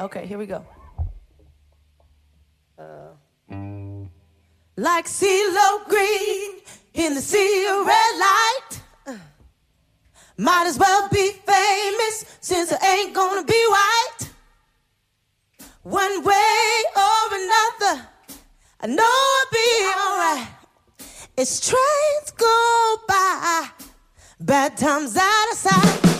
Okay, here we go. Uh, like CeeLo Green in the sea of red light. Might as well be famous since I ain't gonna be white. One way or another, I know I'll be alright. As trains go by, bad times out of sight.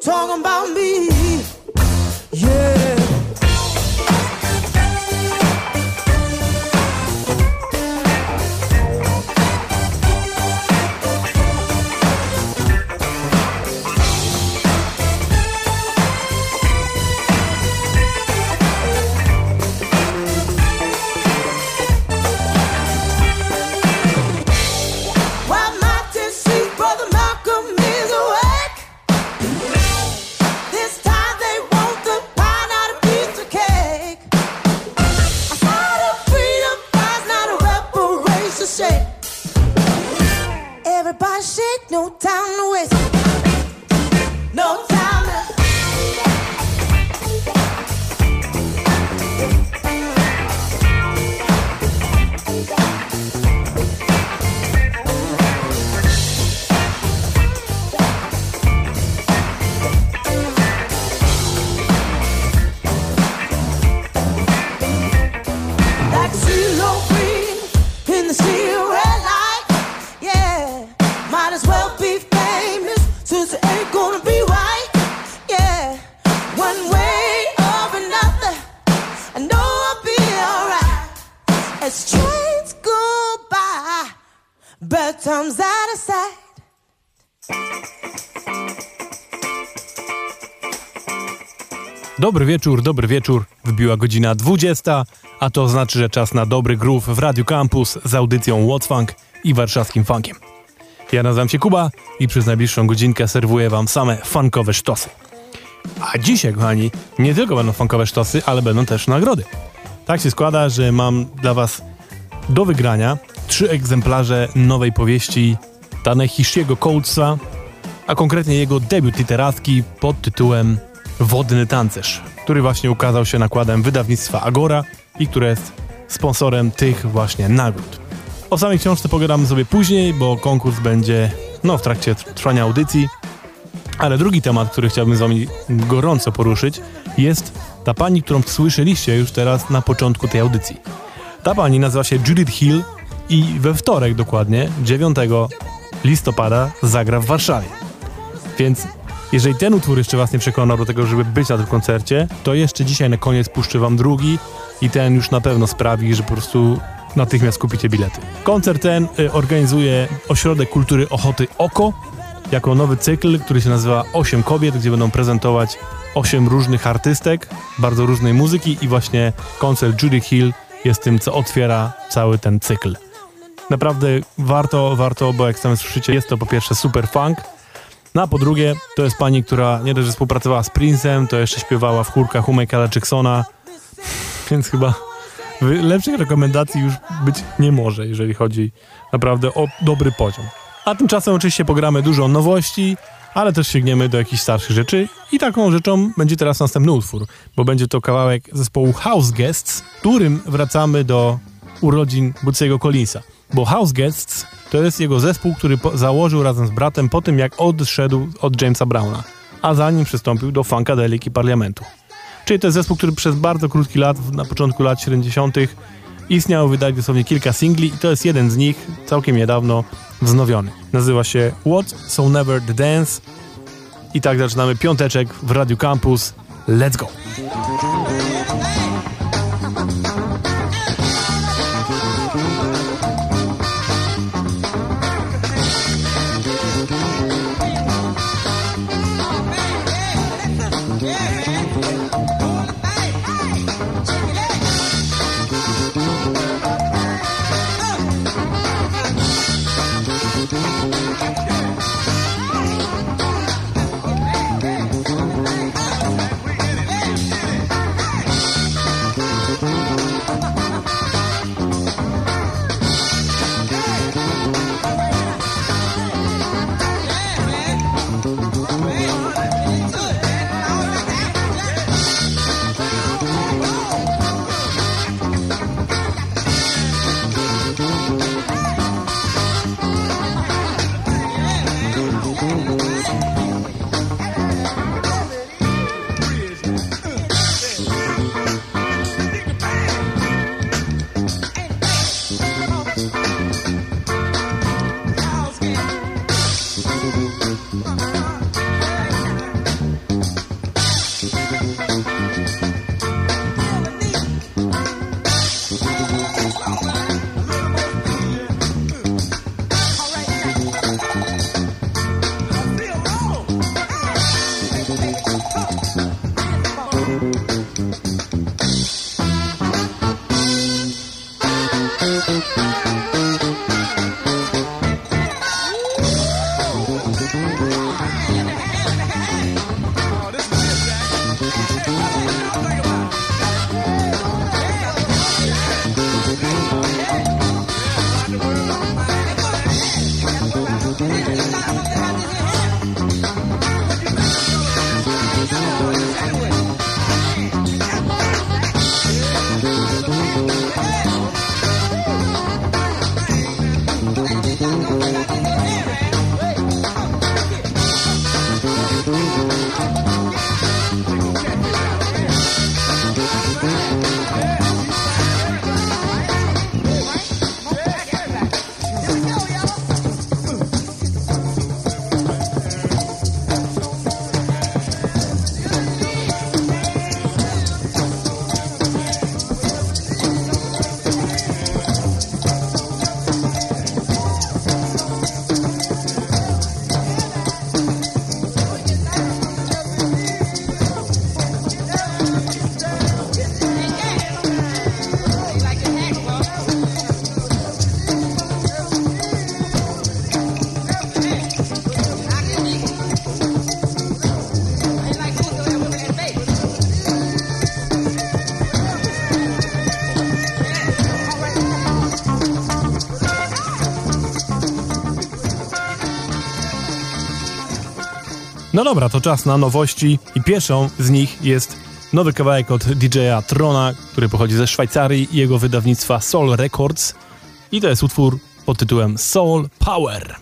Dobry wieczór, dobry wieczór. Wbiła godzina 20, a to znaczy, że czas na dobry groove w Radio Campus z audycją What's Funk i warszawskim funkiem. Ja nazywam się Kuba i przez najbliższą godzinkę serwuję wam same funkowe sztosy. A dzisiaj, kochani, nie tylko będą funkowe sztosy, ale będą też nagrody. Tak się składa, że mam dla was do wygrania trzy egzemplarze nowej powieści Tanehishiego Coatesa, a konkretnie jego debiut literacki pod tytułem Wodny Tancerz, który właśnie ukazał się nakładem wydawnictwa Agora i który jest sponsorem tych właśnie nagród. O samej książce pogadamy sobie później, bo konkurs będzie no, w trakcie trwania audycji. Ale drugi temat, który chciałbym z wami gorąco poruszyć, jest ta pani, którą słyszeliście już teraz na początku tej audycji. Ta pani nazywa się Judith Hill i we wtorek dokładnie, 9 listopada, zagra w Warszawie. Więc jeżeli ten utwór jeszcze was nie przekonał do tego, żeby być na tym koncercie, to jeszcze dzisiaj na koniec puszczę wam drugi i ten już na pewno sprawi, że po prostu natychmiast kupicie bilety. Koncert ten y, organizuje Ośrodek Kultury Ochoty Oko jako nowy cykl, który się nazywa Osiem Kobiet, gdzie będą prezentować osiem różnych artystek, bardzo różnej muzyki i właśnie koncert Judy Hill jest tym, co otwiera cały ten cykl. Naprawdę warto, warto, bo jak sami słyszycie, jest to po pierwsze super funk, no a po drugie, to jest pani, która nie dość, że współpracowała z Prince'em, to jeszcze śpiewała w chórkach u Michaela Jacksona, więc chyba Lepszych rekomendacji już być nie może, jeżeli chodzi naprawdę o dobry poziom. A tymczasem oczywiście pogramy dużo nowości, ale też sięgniemy do jakichś starszych rzeczy i taką rzeczą będzie teraz następny utwór, bo będzie to kawałek zespołu House Guests, którym wracamy do urodzin Buciego Collinsa. Bo House Guests to jest jego zespół, który założył razem z bratem po tym, jak odszedł od Jamesa Browna, a zanim przystąpił do Funkadelic i Parlamentu. Czyli to jest zespół, który przez bardzo krótki lat, na początku lat 70. istniał, wydali dosłownie kilka singli i to jest jeden z nich, całkiem niedawno wznowiony. Nazywa się What So Never The Dance i tak zaczynamy piąteczek w Radio Campus. Let's go! No dobra, to czas na nowości i pierwszą z nich jest nowy kawałek od DJ-a Trona, który pochodzi ze Szwajcarii i jego wydawnictwa Soul Records. I to jest utwór pod tytułem Soul Power.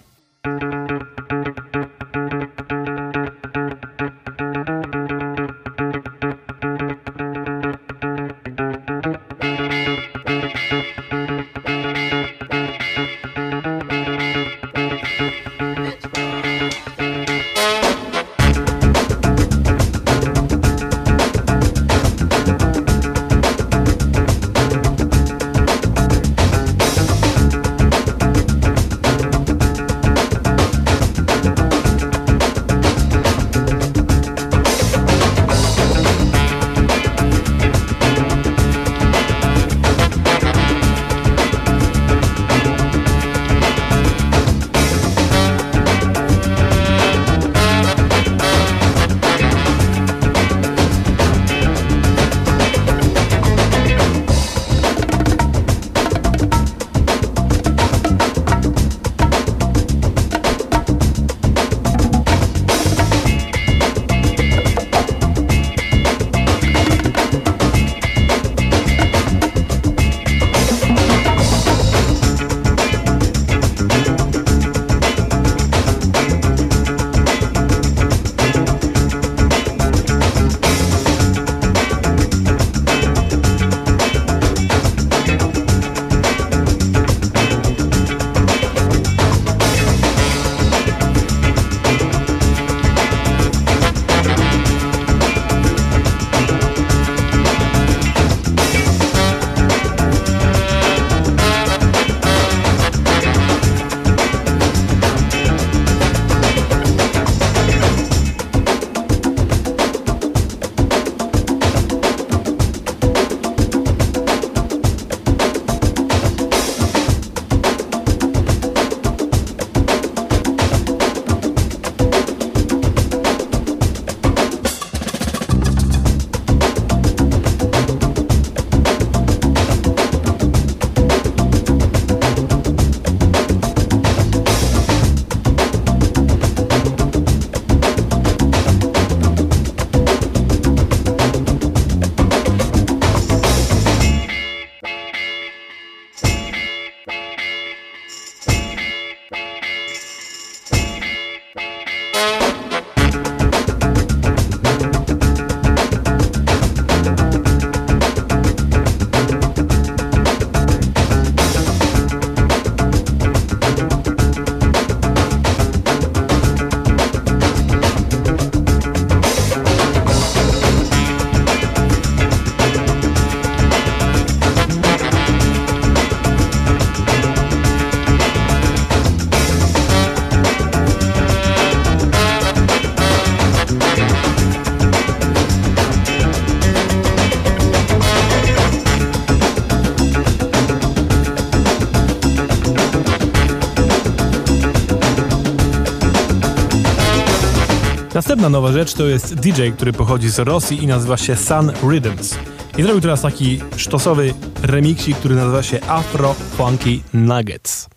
Następna nowa rzecz to jest DJ, który pochodzi z Rosji i nazywa się Sun Rhythms. I zrobił teraz taki sztosowy remixik, który nazywa się Afro Funky Nuggets.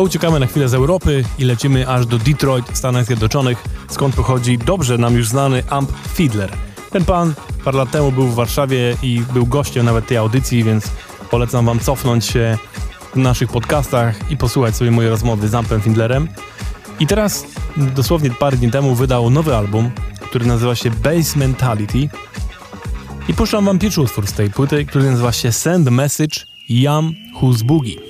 To uciekamy na chwilę z Europy i lecimy aż do Detroit, Stanach Zjednoczonych, skąd pochodzi dobrze nam już znany Amp Fiedler. Ten pan parę lat temu był w Warszawie i był gościem nawet tej audycji, więc polecam wam cofnąć się w naszych podcastach i posłuchać sobie mojej rozmowy z Ampem Fiedlerem. I teraz, dosłownie parę dni temu, wydał nowy album, który nazywa się Bass Mentality. I puszczam wam pierwszy utwór z tej płyty, który nazywa się Send Message Yam Who's Boogie.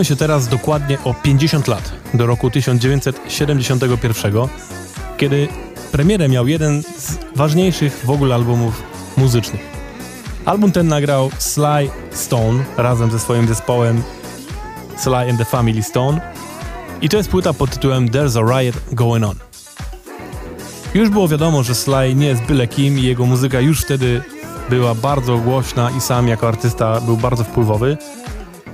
Cofamy się teraz dokładnie o 50 lat, do roku 1971, kiedy premierę miał jeden z ważniejszych w ogóle albumów muzycznych. Album ten nagrał Sly Stone razem ze swoim zespołem Sly and the Family Stone i to jest płyta pod tytułem There's a Riot Going On. Już było wiadomo, że Sly nie jest byle kim i jego muzyka już wtedy była bardzo głośna i sam jako artysta był bardzo wpływowy,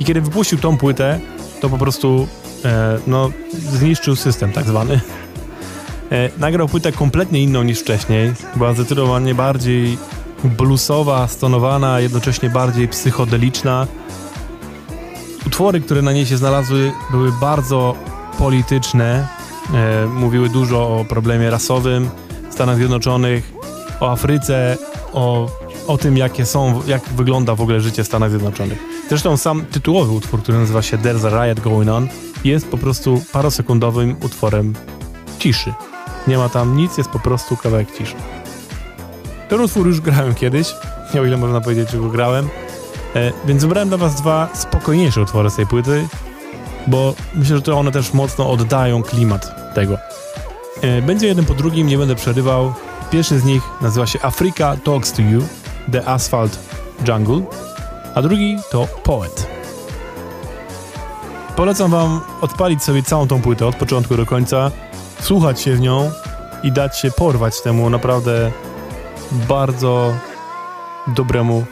i kiedy wypuścił tą płytę, to po prostu e, no, zniszczył system tak zwany. E, nagrał płytę kompletnie inną niż wcześniej. Była zdecydowanie bardziej bluesowa, stonowana, jednocześnie bardziej psychodeliczna. Utwory, które na niej się znalazły, były bardzo polityczne. E, mówiły dużo o problemie rasowym w Stanach Zjednoczonych, o Afryce, o, o tym, jakie są, jak wygląda w ogóle życie w Stanach Zjednoczonych. Zresztą sam tytułowy utwór, który nazywa się There's a Riot Going On, jest po prostu parosekundowym utworem ciszy. Nie ma tam nic, jest po prostu kawałek ciszy. Ten utwór już grałem kiedyś, o ile można powiedzieć, że go grałem, e, więc wybrałem dla was dwa spokojniejsze utwory z tej płyty, bo myślę, że to one też mocno oddają klimat tego. E, będzie jeden po drugim, nie będę przerywał. Pierwszy z nich nazywa się Africa Talks to You, The Asphalt Jungle a drugi to Poet. Polecam wam odpalić sobie całą tą płytę od początku do końca, słuchać się w nią i dać się porwać temu naprawdę bardzo dobremu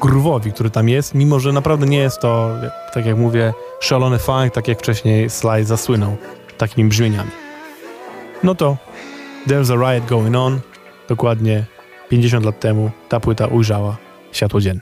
groove'owi, który tam jest, mimo że naprawdę nie jest to, tak jak mówię, szalony funk, tak jak wcześniej Sly zasłynął takimi brzmieniami. No to There's a Riot Going On, dokładnie 50 lat temu ta płyta ujrzała światło dzienne.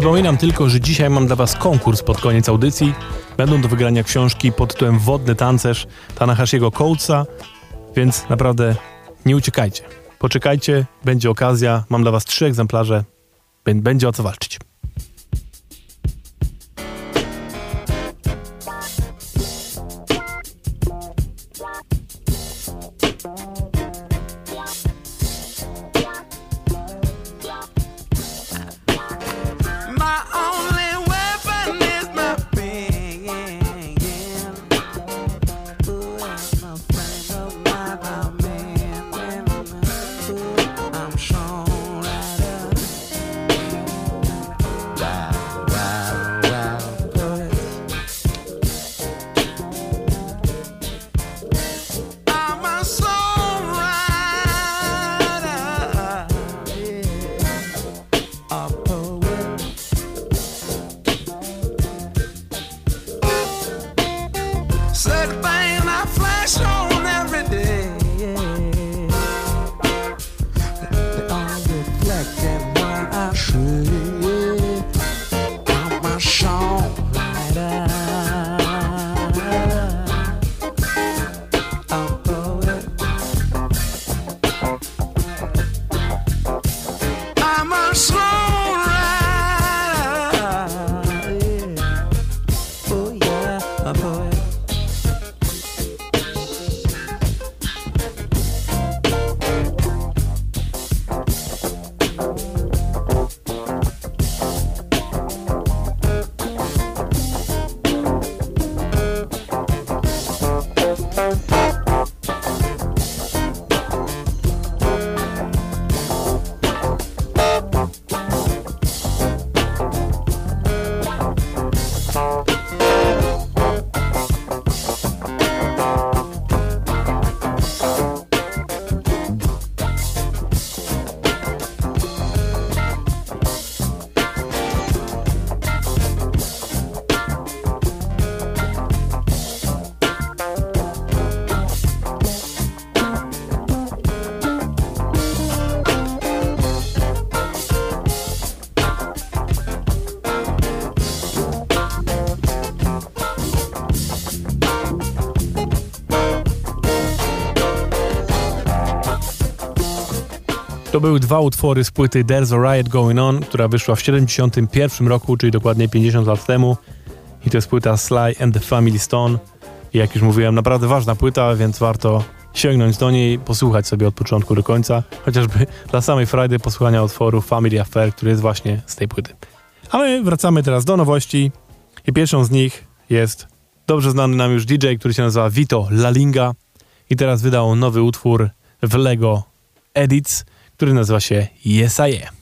Przypominam tylko, że dzisiaj mam dla Was konkurs pod koniec audycji. Będą do wygrania książki pod tytułem Wodny tancerz Tanahashiego Coatesa, więc naprawdę nie uciekajcie. Poczekajcie, będzie okazja. Mam dla Was trzy egzemplarze. Będzie o co walczyć. Były dwa utwory z płyty There's a Riot Going On, która wyszła w 71 roku, czyli dokładnie 50 lat temu. I to jest płyta Sly and the Family Stone. I jak już mówiłem, naprawdę ważna płyta, więc warto sięgnąć do niej, posłuchać sobie od początku do końca, chociażby dla samej Friday posłuchania utworu Family Affair, który jest właśnie z tej płyty. A my wracamy teraz do nowości i pierwszą z nich jest dobrze znany nam już DJ, który się nazywa Vito Lalinga i teraz wydał nowy utwór w Lego Edits, który nazywa się Yes I Am.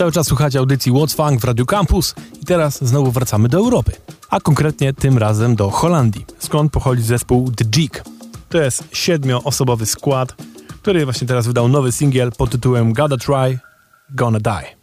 Cały czas słuchacie audycji What's Funk w Radio Campus i teraz znowu wracamy do Europy, a konkretnie tym razem do Holandii, skąd pochodzi zespół The Jig. To jest siedmioosobowy skład, który właśnie teraz wydał nowy singiel pod tytułem Gotta Try, Gonna Die.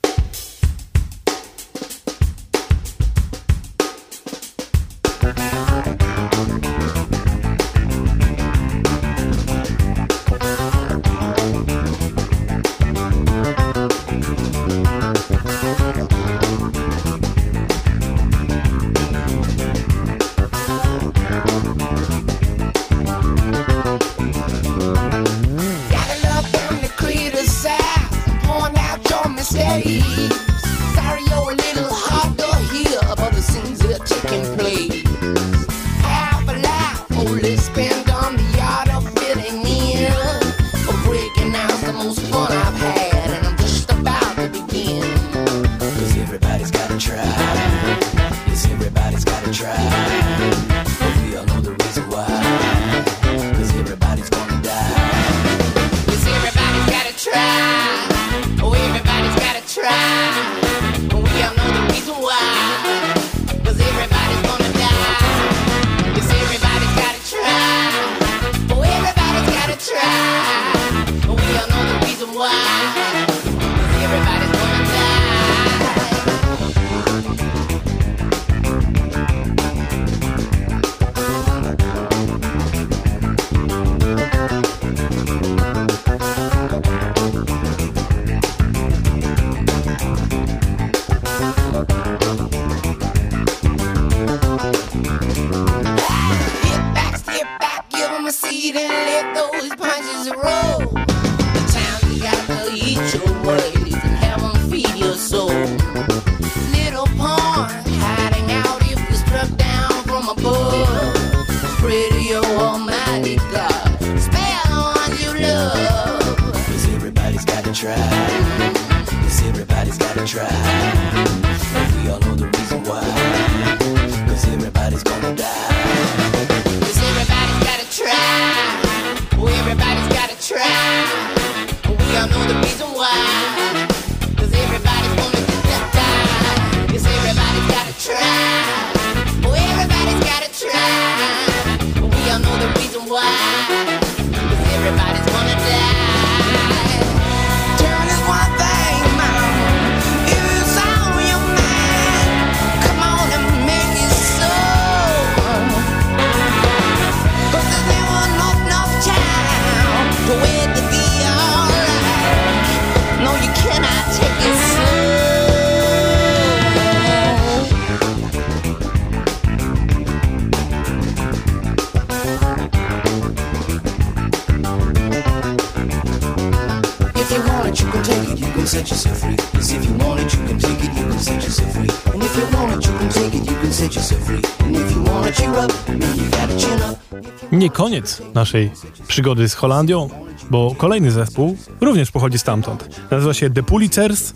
Koniec naszej przygody z Holandią, bo kolejny zespół również pochodzi stamtąd. Nazywa się The Pulitzers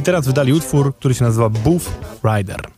i teraz wydali utwór, który się nazywa Booth Rider.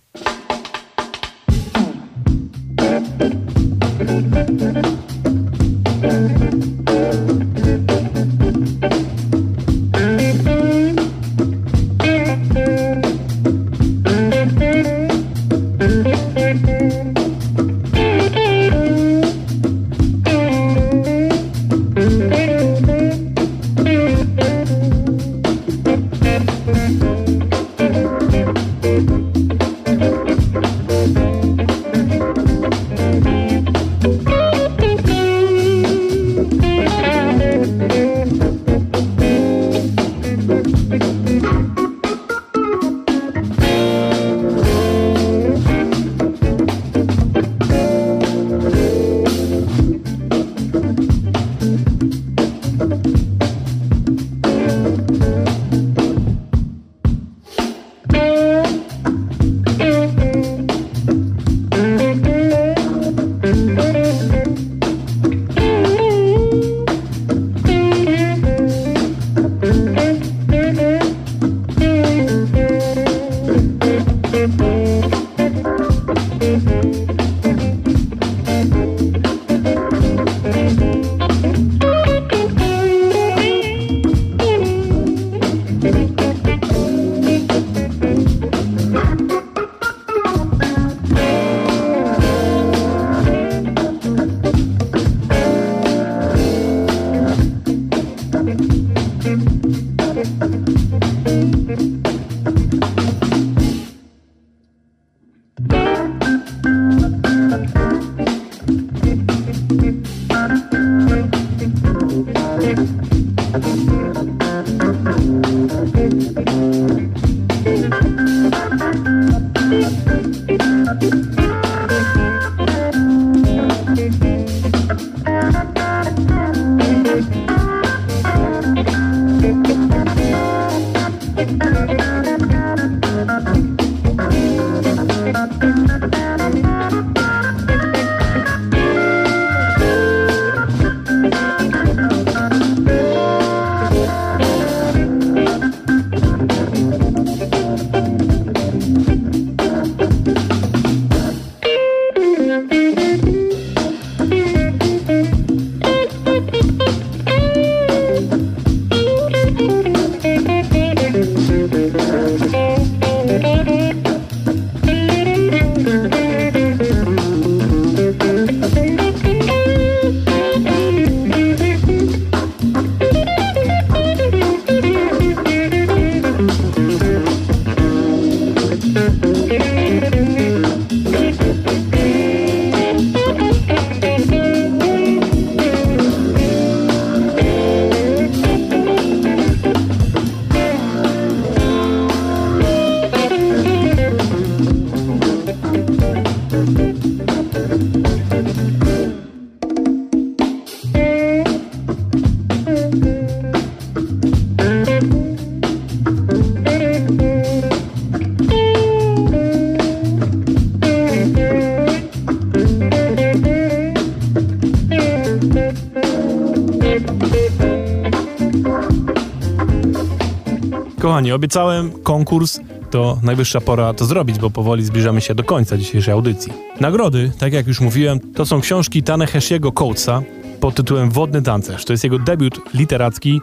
Kochani, obiecałem konkurs, to najwyższa pora to zrobić, bo powoli zbliżamy się do końca dzisiejszej audycji. Nagrody, tak jak już mówiłem, to są książki Taneheshiego Coatesa pod tytułem Wodny tancerz. To jest jego debiut literacki,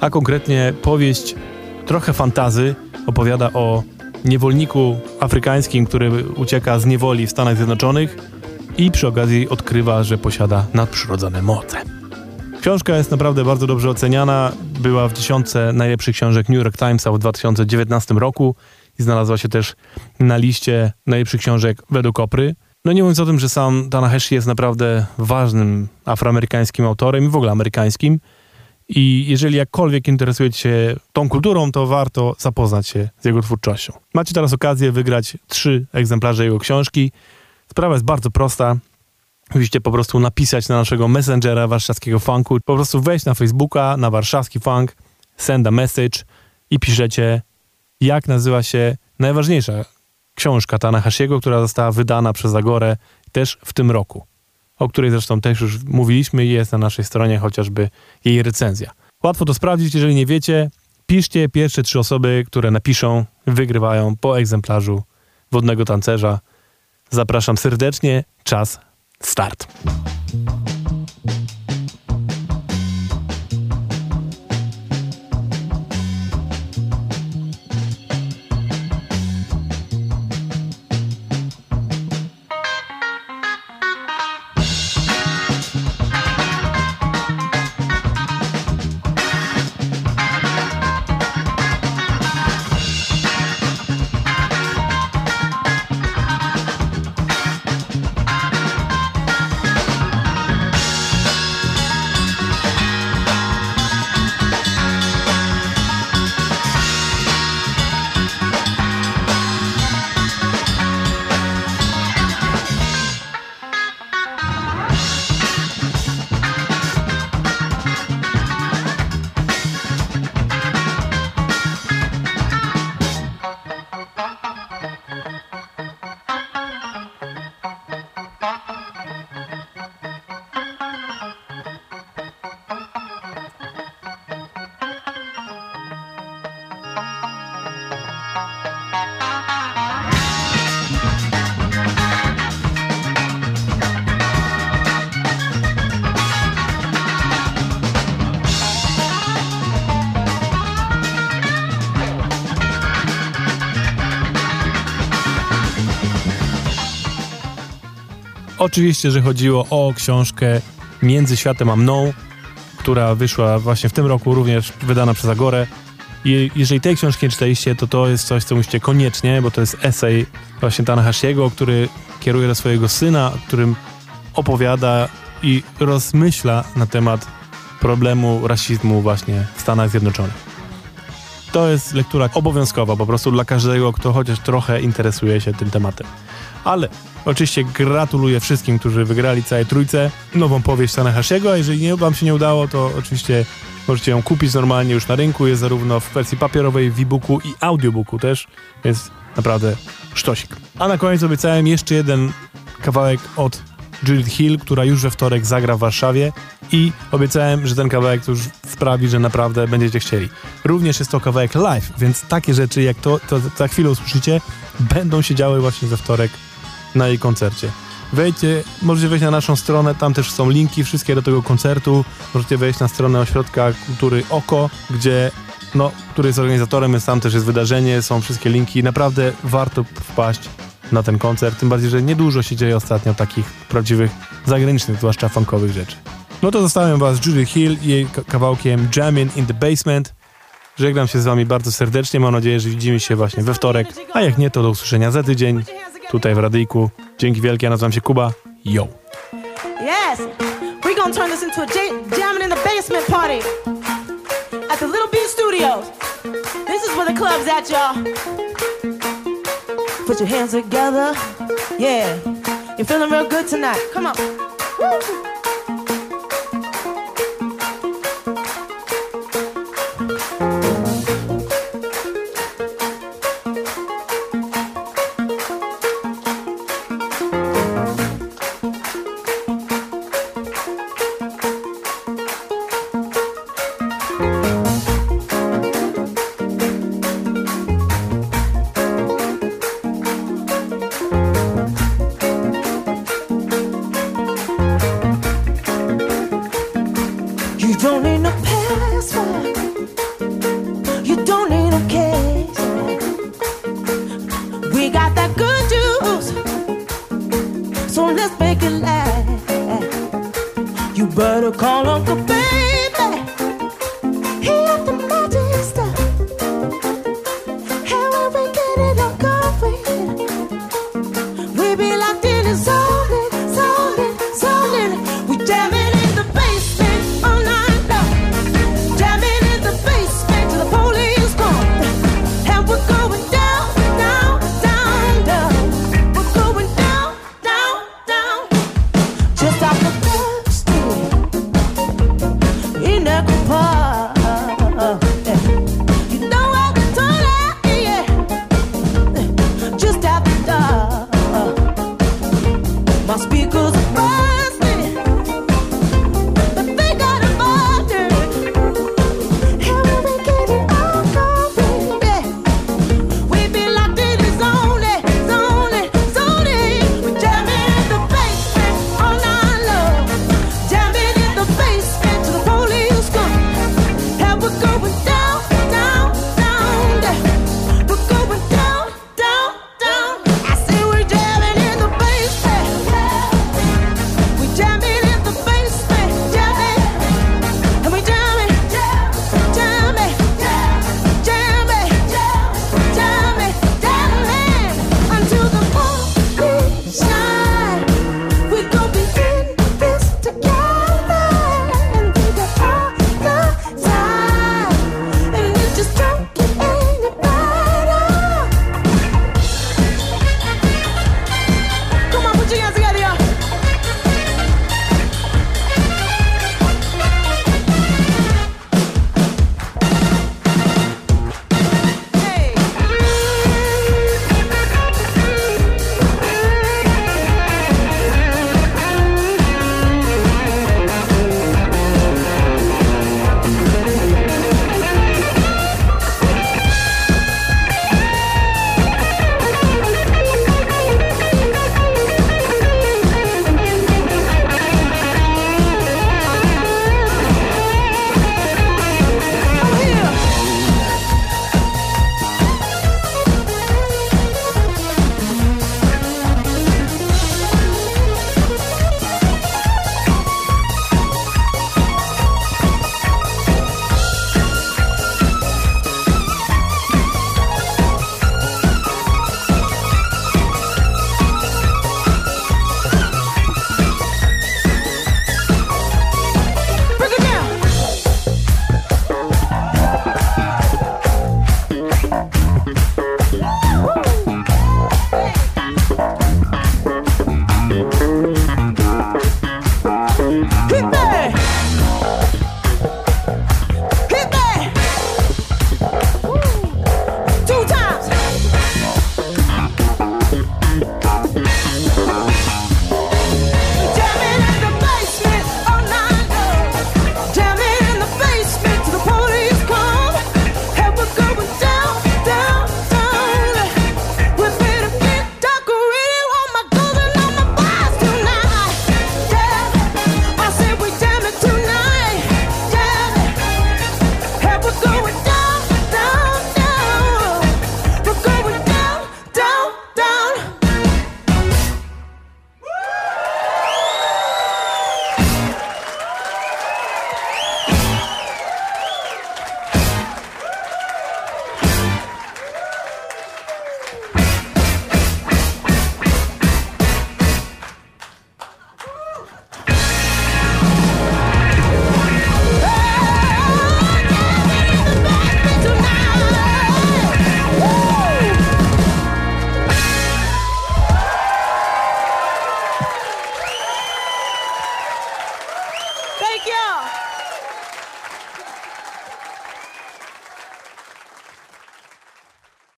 a konkretnie powieść trochę fantazy. Opowiada o niewolniku afrykańskim, który ucieka z niewoli w Stanach Zjednoczonych i przy okazji odkrywa, że posiada nadprzyrodzone moce. Książka jest naprawdę bardzo dobrze oceniana. Była w dziesiątce najlepszych książek New York Timesa w 2019 roku i znalazła się też na liście najlepszych książek według Opry. No nie mówiąc o tym, że sam Tanahashi jest naprawdę ważnym afroamerykańskim autorem i w ogóle amerykańskim. I jeżeli jakkolwiek interesujecie się tą kulturą, to warto zapoznać się z jego twórczością. Macie teraz okazję wygrać trzy egzemplarze jego książki. Sprawa jest bardzo prosta. Musicie po prostu napisać na naszego messengera warszawskiego funku, po prostu wejść na Facebooka, na warszawski funk, send a message i piszecie, jak nazywa się najważniejsza książka Tanahashiego, która została wydana przez Agorę też w tym roku, o której zresztą też już mówiliśmy i jest na naszej stronie chociażby jej recenzja. Łatwo to sprawdzić, jeżeli nie wiecie, piszcie pierwsze trzy osoby, które napiszą, wygrywają po egzemplarzu Wodnego Tancerza. Zapraszam serdecznie, czas start. Oczywiście, że chodziło o książkę Między światem a mną, która wyszła właśnie w tym roku, również wydana przez Agorę. I jeżeli tej książki nie czytaliście, to to jest coś, co musicie koniecznie, bo to jest esej właśnie Tanahashiego, który kieruje do swojego syna, którym opowiada i rozmyśla na temat problemu rasizmu właśnie w Stanach Zjednoczonych. To jest lektura obowiązkowa po prostu dla każdego, kto chociaż trochę interesuje się tym tematem. Ale oczywiście gratuluję wszystkim, którzy wygrali całej trójce nową powieść Tanahashiego, a jeżeli nie, wam się nie udało, to oczywiście możecie ją kupić normalnie już na rynku. Jest zarówno w wersji papierowej, w e-booku i audiobooku też, więc naprawdę sztosik. A na koniec obiecałem jeszcze jeden kawałek od Judith Hill, która już we wtorek zagra w Warszawie i obiecałem, że ten kawałek już sprawi, że naprawdę będziecie chcieli. Również jest to kawałek live, więc takie rzeczy jak to, to za chwilę usłyszycie, będą się działy właśnie we wtorek na jej koncercie. Wejdźcie, możecie wejść na naszą stronę, tam też są linki wszystkie do tego koncertu. Możecie wejść na stronę Ośrodka Kultury OKO, gdzie no, który jest organizatorem, jest tam też jest wydarzenie, są wszystkie linki. Naprawdę warto wpaść na ten koncert, tym bardziej, że niedużo się dzieje ostatnio takich prawdziwych, zagranicznych, zwłaszcza funkowych rzeczy. No to zostawiam was Judy Hill i jej kawałkiem Jamming in the Basement. Żegnam się z wami bardzo serdecznie, mam nadzieję, że widzimy się właśnie we wtorek, a jak nie, to do usłyszenia za tydzień, tutaj w Radyjku. Dzięki wielkie, nazywam się Kuba. Yo! Yes, we gonna turn this into a jamming in the basement party at the Little Beat Studios. This is where the club's at, y'all. Put your hands together. Yeah. You're feeling real good tonight. Come on. Woo.